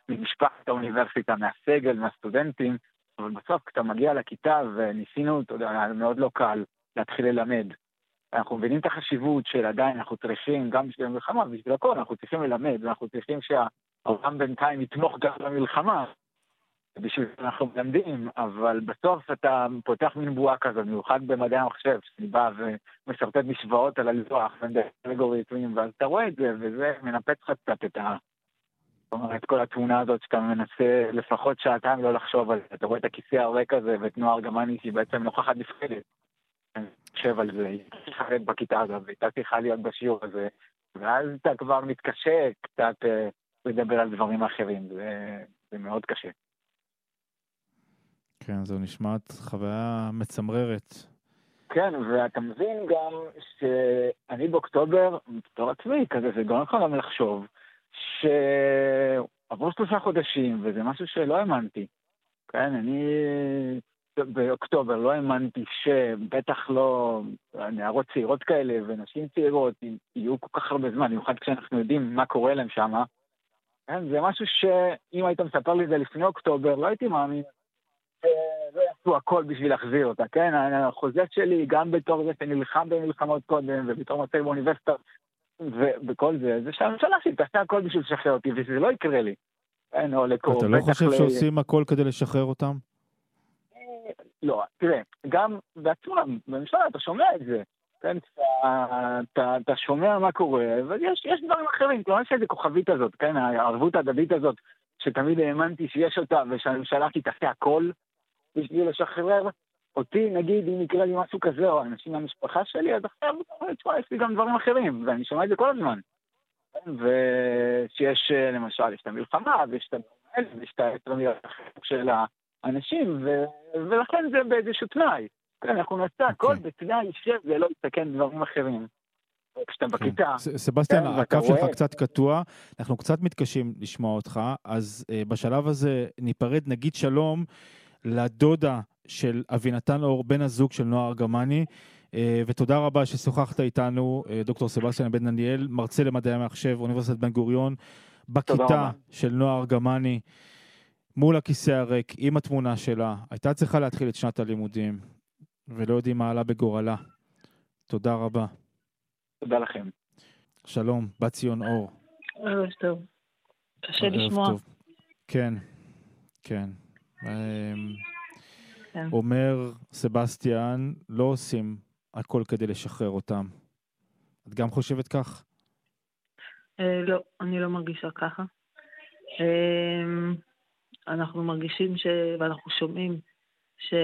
ממשפחת האוניברסיטה, מהסגל, מהסטודנטים, אבל בסוף כשאתה מגיע לכיתה וניסינו, אתה יודע, מאוד לא קל להתחיל ללמד. אנחנו מבינים את החשיבות של עדיין, אנחנו צריכים, גם בשביל המלחמה, בשביל הכל, אנחנו צריכים ללמד, ואנחנו צריכים שהעולם בינתיים יתמוך גם במלחמה, בשביל זה אנחנו מלמדים, אבל בסוף אתה פותח מין בועה כזאת, במיוחד במדעי המחשב, שאני בא ומשרטט משוואות על הלוח, ואז אתה רואה את זה, וזה מנפץ לך קצת את ה... אומרת, כל התמונה הזאת שאתה מנסה לפחות שעתיים לא לחשוב על זה. אתה רואה את הכיסא הריק הזה ואת נועה ארגמני שהיא בעצם נוכחת נפקדת. אני חושב על זה, היא צריכה להיות בכיתה הזאת, והייתה צריכה להיות בשיעור הזה, ואז אתה כבר מתקשה קצת אה, לדבר על דברים אחרים, זה, זה מאוד קשה. כן, זו נשמעת חוויה מצמררת. כן, ואתה מבין גם שאני באוקטובר, בתור עצמי, כזה, זה גורם לך גם לחשוב שעברו שלושה חודשים, וזה משהו שלא האמנתי. כן, אני באוקטובר לא האמנתי שבטח לא נערות צעירות כאלה ונשים צעירות יהיו כל כך הרבה זמן, במיוחד כשאנחנו יודעים מה קורה להם שם. כן, זה משהו שאם היית מספר לי את זה לפני אוקטובר, לא הייתי מאמין לא יעשו הכל בשביל להחזיר אותה, כן? החוזה שלי, גם בתור זה שנלחם במלחמות קודם, ובתור מצב באוניברסיטה, ובכל זה, זה שהממשלה שלי תעשה הכל בשביל לשחרר אותי, וזה לא יקרה לי. כן, או לקרוא, אתה לא חושב ל... שעושים הכל כדי לשחרר אותם? לא, תראה, גם בעצמם, בממשלה אתה שומע את זה. כן, אתה, אתה, אתה שומע מה קורה, אבל יש, יש דברים אחרים, כלומר יש איזה כוכבית הזאת, כן, הערבות ההדדית הזאת, שתמיד האמנתי שיש אותה, ושהממשלה תעשה הכל, בשביל לשחרר אותי, נגיד, אם יקרה לי משהו כזה, או אנשים מהמשפחה שלי, אז עכשיו, תשמע, יש לי גם דברים אחרים, ואני שומע את זה כל הזמן. ושיש, למשל, יש את המלחמה, ויש את המלחמה, ויש את האסטרמיות של האנשים, ו... ולכן זה באיזשהו תנאי. כן, אנחנו נעשה הכל okay. אוקיי. בתנאי שזה לא יסתכן דברים אחרים. כשאתה כן. בכיתה. סבסטיאן, כן, הקו שלך קצת קטוע, אנחנו קצת מתקשים לשמוע אותך, אז uh, בשלב הזה ניפרד, נגיד שלום לדודה של אבינתן אור, בן הזוג של נועה ארגמני. אה, ותודה רבה ששוחחת איתנו, אה, דוקטור סבסטיאן בן דניאל, מרצה למדעי המחשב, אוניברסיטת בן גוריון, בכיתה של נועה ארגמני, מול הכיסא הריק, עם התמונה שלה. הייתה צריכה להתחיל את שנת הלימודים, ולא יודעים מה עלה בגורלה. תודה רבה. תודה לכם. שלום, בת ציון אור. ערב טוב. קשה לשמוע. כן, כן. אמ, כן. אומר סבסטיאן, לא עושים הכל כדי לשחרר אותם. את גם חושבת כך? אה, לא, אני לא מרגישה ככה. אמ, אנחנו מרגישים ש... ואנחנו שומעים שכל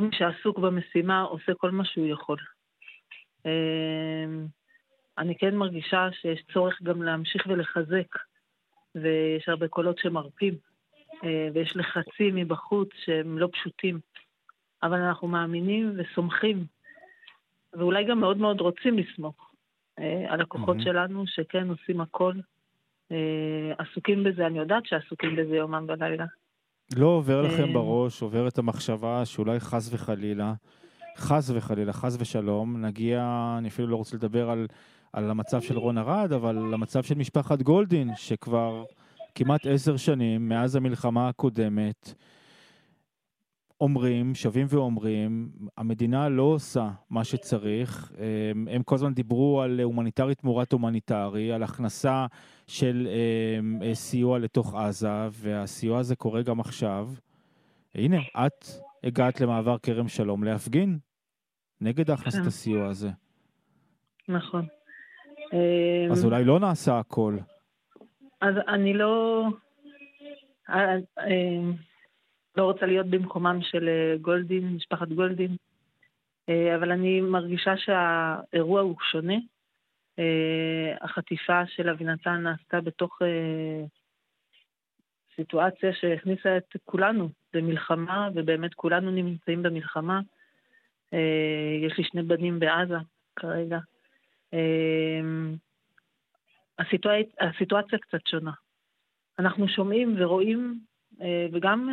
מי שעסוק במשימה עושה כל מה שהוא יכול. אמ, אני כן מרגישה שיש צורך גם להמשיך ולחזק, ויש הרבה קולות שמרפים. אה, ויש לחצים מבחוץ שהם לא פשוטים. אבל אנחנו מאמינים וסומכים, ואולי גם מאוד מאוד רוצים לסמוך אה, על הכוחות mm-hmm. שלנו, שכן עושים הכל. אה, עסוקים בזה, אני יודעת שעסוקים בזה יומם ולילה. לא עובר לכם בראש, עוברת המחשבה שאולי חס וחלילה, חס וחלילה, חס ושלום, נגיע, אני אפילו לא רוצה לדבר על, על המצב של רון ארד, אבל למצב של משפחת גולדין, שכבר כמעט עשר שנים מאז המלחמה הקודמת, אומרים, שבים ואומרים, המדינה לא עושה מה שצריך. הם, הם כל הזמן דיברו על הומניטרי תמורת הומניטרי, על הכנסה של הם, אה, סיוע לתוך עזה, והסיוע הזה קורה גם עכשיו. הנה, את הגעת למעבר כרם שלום להפגין נגד הכנסת כן. הסיוע הזה. נכון. אז אולי לא נעשה הכל. אז אני לא... אה, אה, לא רוצה להיות במקומם של אה, גולדין, משפחת גולדין, אבל אני מרגישה שהאירוע הוא שונה. החטיפה של אבינתן נעשתה בתוך סיטואציה שהכניסה את כולנו במלחמה, ובאמת כולנו נמצאים במלחמה. יש לי שני בנים בעזה כרגע. אה, הסיטואציה, קצת שונה. אנחנו שומעים ורואים, אה, וגם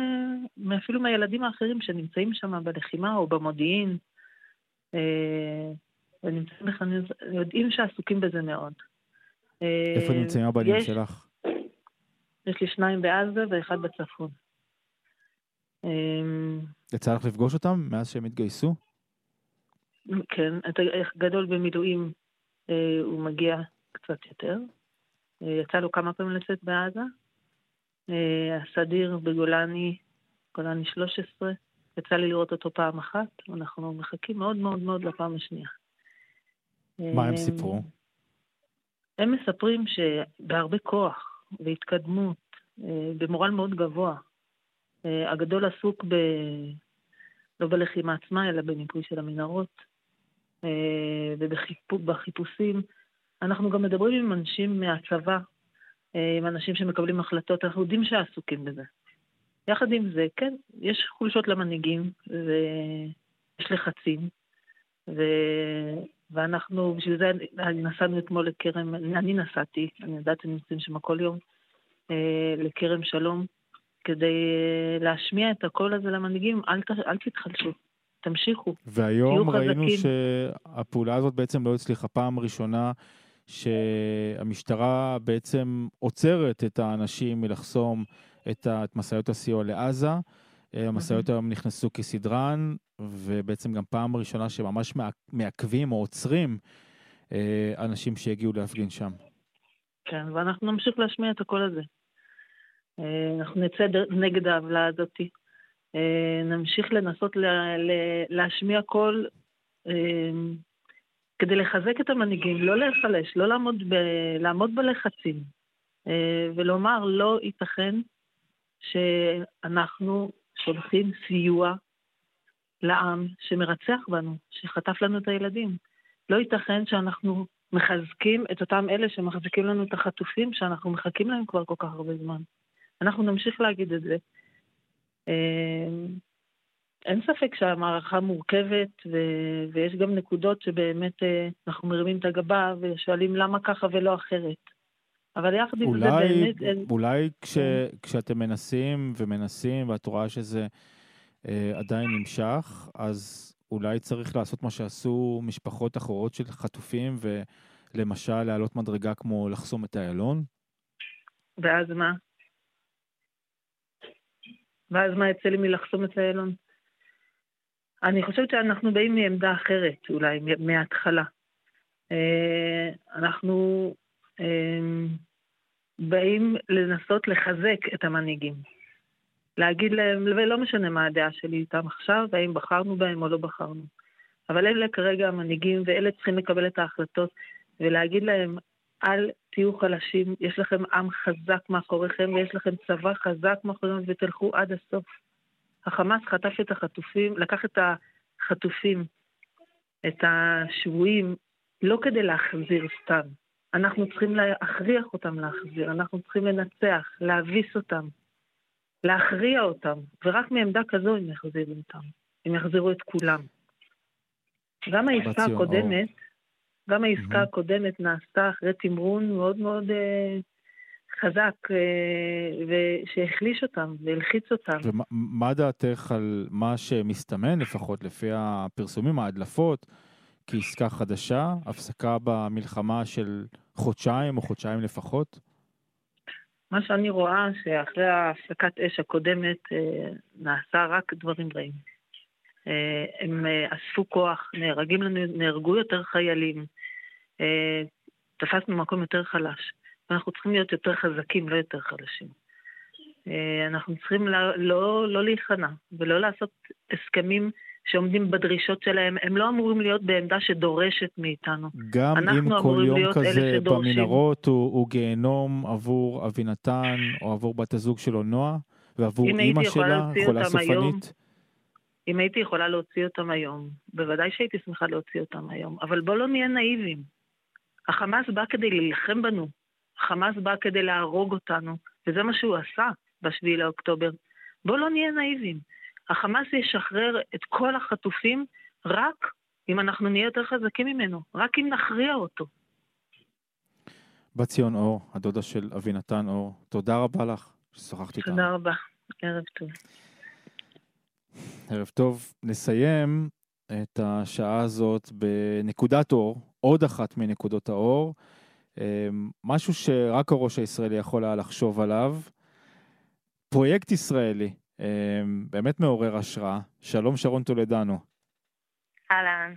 אפילו מהילדים האחרים שנמצאים שם בלחימה או במודיעין, ונמצאים בכלל, יודעים שעסוקים בזה מאוד. איפה נמצאים הבנים יש, שלך? יש לי שניים בעזה ואחד בצפון. יצא לך לפגוש אותם מאז שהם התגייסו? כן, אתה גדול במילואים, אה, הוא מגיע קצת יותר. אה, יצא לו כמה פעמים לצאת בעזה. אה, הסדיר בגולני, גולני 13, יצא לי לראות אותו פעם אחת, אנחנו מחכים מאוד מאוד מאוד לפעם השנייה. מה הם סיפרו? הם מספרים שבהרבה כוח והתקדמות, במורל מאוד גבוה. הגדול עסוק ב... לא בלחימה עצמה, אלא בניקוי של המנהרות. אה, ובחיפושים. אנחנו גם מדברים עם אנשים מהצבא, אה, עם אנשים שמקבלים החלטות, אנחנו יודעים שעסוקים בזה. יחד עם זה, כן, יש חולשות למנהיגים, ויש לחצים, ו... ואנחנו, בשביל זה נסענו אתמול לכרם, אני נסעתי, אני יודעת שהם נמצאים שם כל יום, אה, לכרם שלום, כדי להשמיע את הקול הזה למנהיגים, אל, ת, אל תתחלשו. תמשיכו. והיום ראינו חזקים. שהפעולה הזאת בעצם לא הצליחה פעם ראשונה. שהמשטרה בעצם עוצרת את האנשים מלחסום את, משאיות הסיוע לעזה. המשאיות היום נכנסו כסדרן, ובעצם גם פעם ראשונה שממש מעכבים או עוצרים אה, אנשים שהגיעו להפגין שם. כן, ואנחנו נמשיך להשמיע את הקול הזה. אה, אנחנו נצא נגד העוולה הזאתי. אה, נמשיך לנסות לה, להשמיע קול אה, כדי לחזק את המנהיגים, לא להיחלש, לא לעמוד, ב, לעמוד בלחצים, אה, ולומר לא ייתכן שאנחנו שולחים סיוע לעם שמרצח בנו, שחטף לנו את הילדים. לא ייתכן שאנחנו מחזקים את אותם אלה שמחזיקים לנו את החטופים שאנחנו מחכים להם כבר כל כך הרבה זמן. אנחנו נמשיך להגיד את זה. אין ספק שהמערכה מורכבת, ו- ויש גם נקודות שבאמת אה, אנחנו מרימים את הגבה ושואלים למה ככה ולא אחרת. אבל יחד עם זה באמת... אולי כש, כן. כשאתם מנסים ומנסים ואת רואה שזה אה, עדיין נמשך, אז אולי צריך לעשות מה שעשו משפחות אחרות של חטופים, ולמשל להעלות מדרגה כמו לחסום את איילון? ואז מה? ואז מה יצא לי מלחסום את איילון? אני חושבת שאנחנו באים מעמדה אחרת, אולי, מההתחלה. אה, אנחנו אה, באים לנסות לחזק את המנהיגים. להגיד להם, ולא משנה מה הדעה שלי איתם עכשיו, והאם בחרנו בהם או לא בחרנו. אבל אלה כרגע המנהיגים, ואלה צריכים לקבל את ההחלטות, ולהגיד להם, אל תהיו חלשים, יש לכם עם חזק מאחוריכם ויש לכם צבא חזק מאחוריכם ותלכו עד הסוף. החמאס חטף את החטופים, לקח את החטופים, את השבויים, לא כדי להחזיר סתם. אנחנו צריכים להכריח אותם להחזיר, אנחנו צריכים לנצח, להביס אותם, להכריע אותם, ורק מעמדה כזו הם יחזירו אותם, הם יחזירו את כולם. גם העסקה הקודמת, גם העסקה mm-hmm. הקודמת נעשתה אחרי תמרון מאוד מאוד אה, חזק, אה, שהחליש אותם והלחיץ אותם. ומה דעתך על מה שמסתמן, לפחות לפי הפרסומים, ההדלפות, כעסקה חדשה, הפסקה במלחמה של חודשיים או חודשיים לפחות? מה שאני רואה, שאחרי הפסקת אש הקודמת אה, נעשה רק דברים רעים. אה, הם אספו כוח, נהרגים לנו, נהרגו יותר חיילים, תפסנו מקום יותר חלש. ואנחנו צריכים להיות יותר חזקים, לא יותר חלשים. אנחנו צריכים לא, לא, לא להיכנע ולא לעשות הסכמים שעומדים בדרישות שלהם. הם לא אמורים להיות בעמדה שדורשת מאיתנו. גם אם כל יום כזה במנהרות הוא, הוא גיהנום עבור אבינתן או עבור בת הזוג שלו נועה, ועבור אימא שלה, חולה סופנית. היום, אם הייתי יכולה להוציא אותם היום, בוודאי שהייתי שמחה להוציא אותם היום, אבל בואו לא נהיה נאיבים. החמאס בא כדי להילחם בנו, החמאס בא כדי להרוג אותנו, וזה מה שהוא עשה ב-7 לאוקטובר. בואו לא נהיה נאיבים. החמאס ישחרר את כל החטופים רק אם אנחנו נהיה יותר חזקים ממנו, רק אם נכריע אותו. בת ציון אור, הדודה של אבינתן אור, תודה רבה לך ששוחחת איתנו. תודה רבה, ערב טוב. ערב טוב. נסיים את השעה הזאת בנקודת אור, עוד אחת מנקודות האור, משהו שרק הראש הישראלי יכול היה לחשוב עליו. פרויקט ישראלי, אמ, באמת מעורר השראה. שלום שרון טולדנו. אהלן,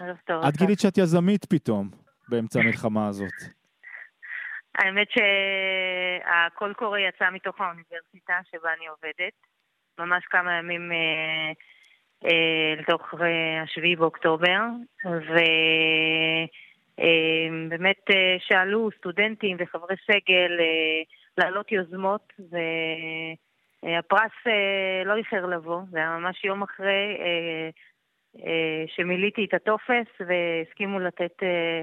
ערב טוב. את גילית שאת יזמית פתאום, באמצע המלחמה הזאת. (laughs) האמת שהקול קורא יצא מתוך האוניברסיטה שבה אני עובדת, ממש כמה ימים אה, אה, לתוך אה, השביעי באוקטובר, ובאמת אה, אה, שאלו סטודנטים וחברי סגל אה, להעלות יוזמות, והפרס אה, לא איחר לבוא, זה היה ממש יום אחרי שמילאתי את הטופס והסכימו לתת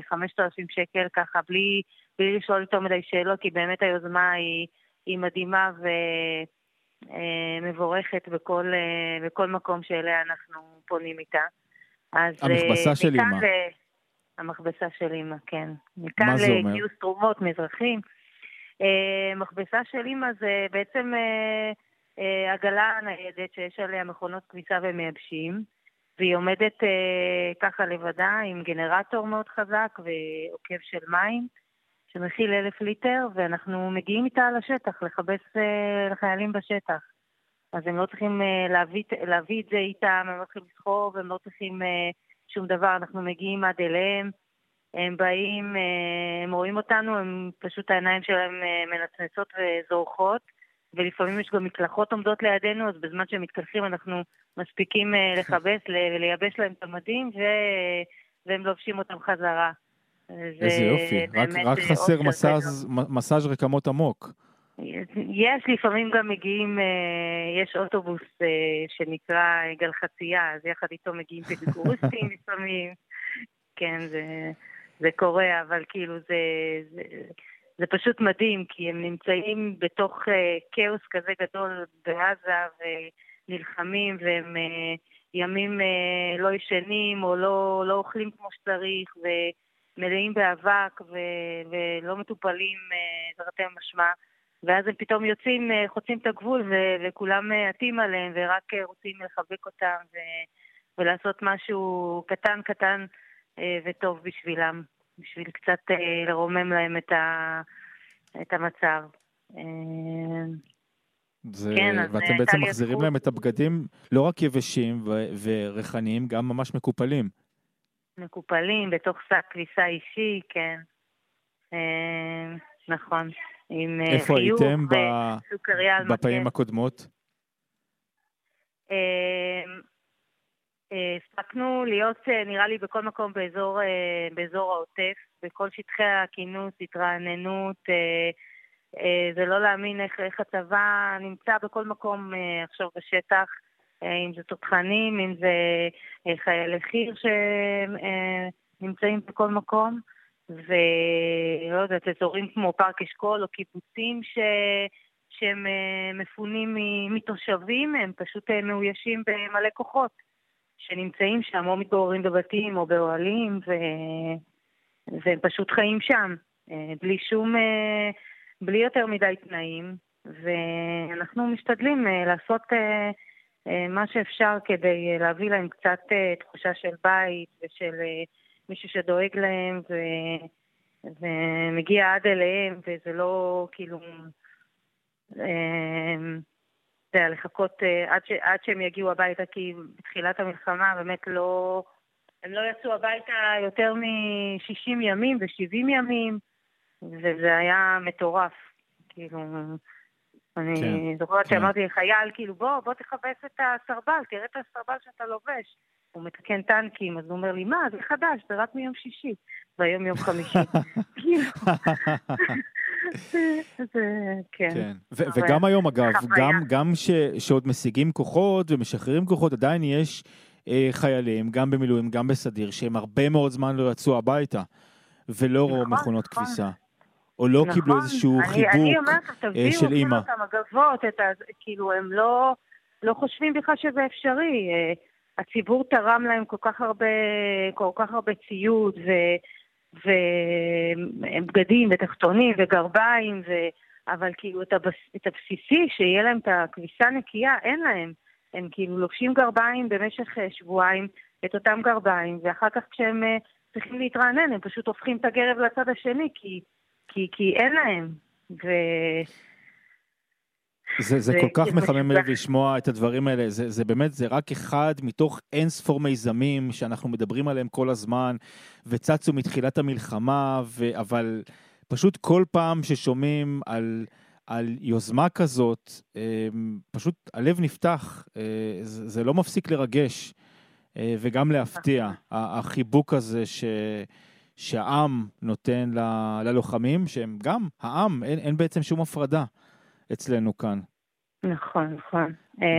5,000 אה, שקל ככה בלי, בלי לשאול יותר מדי שאלות, כי באמת היוזמה היא, היא מדהימה ומבורכת אה, בכל, בכל מקום שאליה אנחנו פונים איתה. אז המכבסה של אימא. ל... המכבסה של אימא, כן. מכאן לגיוס תרומות מאזרחים. מכבסה של אימא זה בעצם עגלה ניידת שיש עליה מכונות כביסה ומייבשים. והיא עומדת אה, ככה לבדה עם גנרטור מאוד חזק ועוקב של מים שמכיל אלף ליטר, ואנחנו מגיעים איתה לשטח, לכבס אה, לחיילים בשטח. אז הם לא צריכים אה, להביא, להביא את זה איתם, הם לא צריכים לסחוב, הם לא צריכים אה, שום דבר, אנחנו מגיעים עד אליהם. הם באים, אה, הם רואים אותנו, הם פשוט העיניים שלהם אה, מנצנצות וזורחות. ולפעמים יש גם מקלחות עומדות לידינו, אז בזמן שהם מתקלחים אנחנו מספיקים אה, (laughs) לכבס, לייבש להם את המדים, ו... והם לובשים אותם חזרה. איזה יופי, רק, רק חסר מסאז, מסאז' רקמות עמוק. יש, לפעמים גם מגיעים, אה, יש אוטובוס אה, שנקרא גלחצייה, אז יחד איתו מגיעים פדיקוריסטים (laughs) לפעמים, כן, זה, זה קורה, אבל כאילו זה, זה, זה פשוט מדהים, כי הם נמצאים בתוך uh, כאוס כזה גדול בעזה ונלחמים, והם ימים לא ישנים או לא, לא אוכלים כמו שצריך, ומלאים באבק ו- ולא מטופלים, תרתי משמע. ואז הם פתאום יוצאים, uh, חוצים את הגבול ו- וכולם עטים uh, עליהם ורק uh, רוצים לחבק אותם ו- ולעשות משהו קטן קטן וטוב בשבילם. בשביל קצת אה, לרומם להם את, ה, את המצב. אה, זה, כן, ואתם בעצם מחזירים. להם את הבגדים לא רק יבשים ו- וריחניים, גם ממש מקופלים. מקופלים, בתוך שק כביסה אישי, כן. אה, נכון. עם אה, איפה הייתם בפעמים הקודמות? אה, הספקנו להיות, אה, נראה לי, בכל מקום באזור, אה, באזור העוטף, בכל שטחי הכינוס, התרעננות, אה, זה לא להאמין איך, איך הצבא נמצא בכל מקום עכשיו בשטח, אם זה תותחנים, אם זה חיילי חי"ר שנמצאים בכל מקום, ולא יודעת, אזורים כמו פארק אשכול או קיבוצים ש... שהם מפונים מתושבים, הם פשוט מאוישים במלא כוחות. שנמצאים שם, או מתגוררים בבתים או באוהלים, ו... והם פשוט חיים שם, אה, בלי שום, אה, בלי יותר מדי תנאים, ואנחנו משתדלים אה, לעשות מה שאפשר כדי להביא להם קצת תחושה של בית ושל מישהו שדואג להם ו... ומגיע עד אליהם, וזה לא כאילו... יודע, לחכות uh, עד, ש, עד שהם יגיעו הביתה, כי בתחילת המלחמה באמת לא... הם לא יצאו הביתה יותר מ-60 ימים ו-70 ימים, וזה היה מטורף. כאילו, אני כן, זוכרת כן. שאמרתי לחייל, כאילו, בוא, בוא תכבס את הסרבל, תראה את הסרבל שאתה לובש. הוא מתקן טנקים, אז הוא אומר לי, מה, זה חדש, זה רק מיום שישי, והיום יום חמישי. (laughs) כאילו, כן. כן. וגם היום, אגב, גם שעוד משיגים כוחות ומשחררים כוחות, עדיין יש אה, חיילים, גם במילואים, גם בסדיר, שהם הרבה מאוד זמן לא יצאו הביתה, ולא נכון, מכונות נכון. כביסה. או לא נכון. קיבלו איזשהו אני, חיבוק אני אומרת, אה, תביאו של אימא. את המגבות, את ה... כאילו, הם לא, לא חושבים בכלל שזה אפשרי. אה, הציבור תרם להם כל כך הרבה, כל כך הרבה ציוד ו... ובגדים ותחתונים וגרביים, ו... אבל כאילו את, הבס... את הבסיסי, שיהיה להם את הכביסה נקייה, אין להם. הם כאילו לובשים גרביים במשך אה, שבועיים, את אותם גרביים, ואחר כך כשהם אה, צריכים להתרענן, הם פשוט הופכים את הגרב לצד השני, כי, כי, כי אין להם. ו... זה, זה כל כך מחמם. לב לשמוע את הדברים האלה, זה, זה באמת, זה רק אחד מתוך אין ספור מיזמים שאנחנו מדברים עליהם כל הזמן, וצצו מתחילת המלחמה, ו, אבל פשוט כל פעם ששומעים על, על יוזמה כזאת, אה, פשוט הלב נפתח, אה, זה, זה לא מפסיק לרגש אה, וגם להפתיע, החיבוק הזה ש... שהעם נותן ל- ללוחמים, שהם גם העם, אין, אין בעצם שום הפרדה אצלנו כאן. נכון, נכון.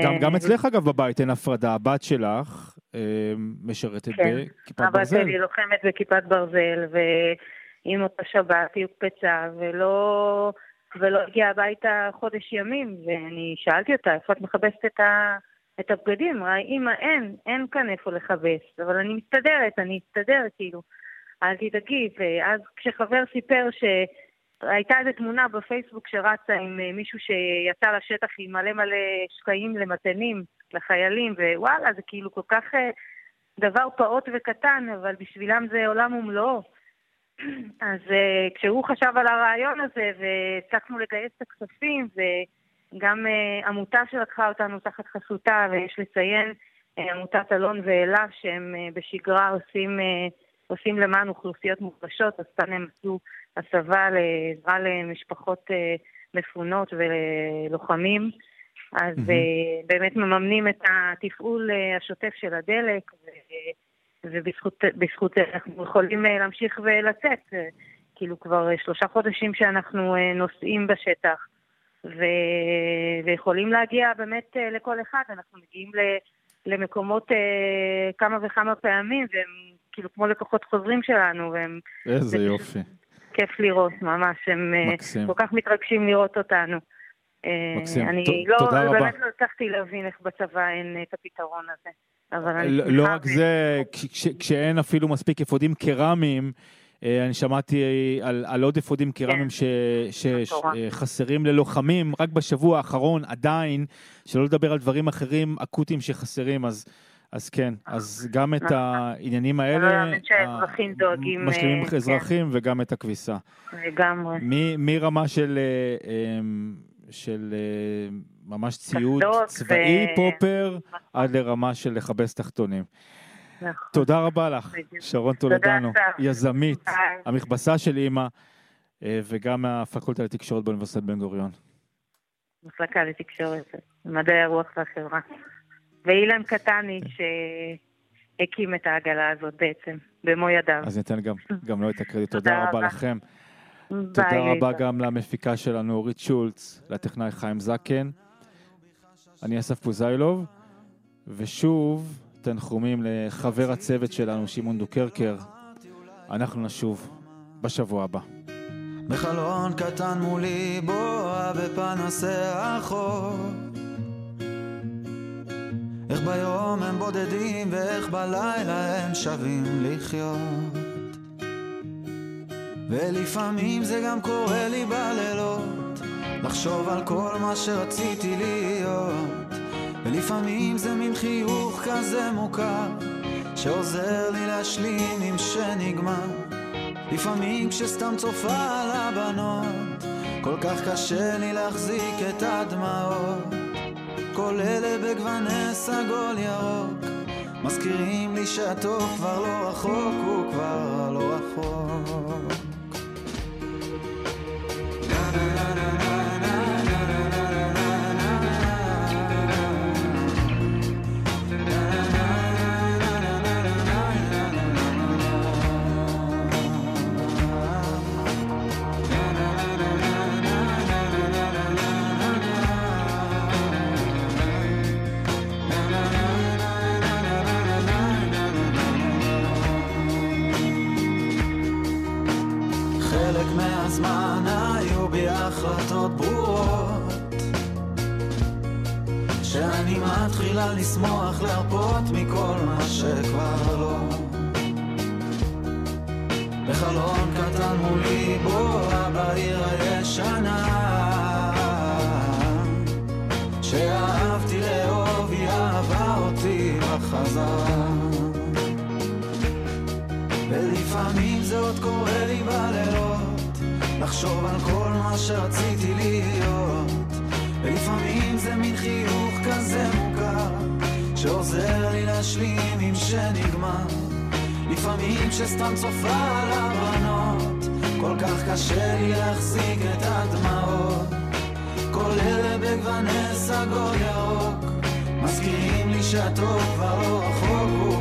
גם, אה, גם אצלך, אגב, בבית אין הפרדה. הבת שלך אה, משרתת כן. בכיפת הבת ברזל. שלי לוחמת בכיפת ברזל, ועם אותה שבת היא הוקפצה, ולא, ולא הגיעה הביתה חודש ימים, ואני שאלתי אותה, איפה את מכבסת את, ה, את הבגדים? אמרה, אמא, אין, אין כאן איפה לכבס, אבל אני מסתדרת, אני אסתדר, כאילו. אל תדאגי, ואז כשחבר סיפר שהייתה איזו תמונה בפייסבוק שרצה עם אה, מישהו שיצא לשטח עם מלא מלא שקעים למתנים לחיילים, ווואלה, זה כאילו כל כך אה, דבר פעוט וקטן, אבל בשבילם זה עולם ומלואו. (clears throat) אז אה, כשהוא חשב על הרעיון הזה, והצלחנו לגייס את הכספים, וגם עמותה שלקחה אותנו תחת חסותה, ויש לציין, עמותת אלון ואלה, שהם בשגרה עושים, עושים למען אוכלוסיות מוחלשות, אז כאן הם עשו הסבה לעזרה למשפחות אה, מפונות וללוחמים. אז. אה, באמת מממנים את התפעול אה, השוטף של הדלק, ו... ובזכות בזכות זה אנחנו יכולים להמשיך ולצאת. כאילו כבר שלושה חודשים שאנחנו נוסעים בשטח, ו... ויכולים להגיע באמת לכל אחד. אנחנו מגיעים ל... למקומות כמה וכמה פעמים, והם כאילו כמו לקוחות חוזרים שלנו, והם איזה זה יופי. פשוט כיף לראות, ממש. הם אה, מקסים. כל כך מתרגשים לראות אותנו. אה, מקסים. אני ת- לא, תודה רבה. באמת לא הצלחתי להבין איך בצבא אין אה, את הפתרון הזה. אבל אני לא לא רק זה, כש- כש- כשאין אפילו מספיק אפודים קרמיים, אני שמעתי על, על עוד אפודים קרמיים כן. מטורף. שחסרים ללוחמים רק בשבוע האחרון עדיין, שלא לדבר על דברים אחרים אקוטיים שחסרים, אז, אז כן, אז גם את נכון. העניינים לא האלה, להאמין שהאזרחים ה- דואגים, משלימים אה, כן. אזרחים וגם את הכביסה. לגמרי. מרמה של, אה, אמ, של אה, ממש ציוד צבאי פופר, עד לרמה של לכבס תחתונים. נכון. תודה רבה לך. שרון טולדנו. יזמית. המכבסה של אימא, אה, וגם מהפקולטה לתקשורת באוניברסיטת בן גוריון. מחלקה לתקשורת, מדעי הרוח והחברה. ואילן קטני שהקים את העגלה הזאת בעצם, במו ידיו. אז ניתן גם, גם לו את הקרדיט. תודה תודה רבה. לכם. ביי, תודה רבה. גם למפיקה שלנו, אורית שולץ, לטכנאי חיים זקן. אני אסף פוזיילוב, ושוב, תנחומים לחבר הצוות שלנו, שמעון דוקרקר. אנחנו נשוב בשבוע הבא. בחלון קטן מולי בועה בפנסי החור איך ביום הם בודדים ואיך בלילה הם שווים לחיות. ולפעמים זה גם קורה לי בלילות לחשוב על כל מה שרציתי להיות. ולפעמים זה מין חיוך כזה מוכר שעוזר לי להשלים עם שנגמר. לפעמים כשסתם צופה על הבנות כל כך קשה לי להחזיק את הדמעות כל אלה בגווני סגול ירוק. מזכירים לי שהטוב כבר לא רחוק הוא כבר לא רחוק מתחילה לשמוח, להרפות מכל מה שכבר לא. בחלון קטן מולי בואה בעיר הישנה שאהבתי לאהוב, היא אהבה אותי בחזרה ולפעמים זה עוד קורה לי בלילות לחשוב על כל מה שרציתי להיות ולפעמים זה מין חיוך כזה מוכר שעוזר לי להשלים עם שנגמר. לפעמים כשסתם צופה על הבנות כל כך קשה לי להחזיק את הדמעות. כל אלה בגווני סגול ירוק מזכירים לי שהטוב כבר לא רחוק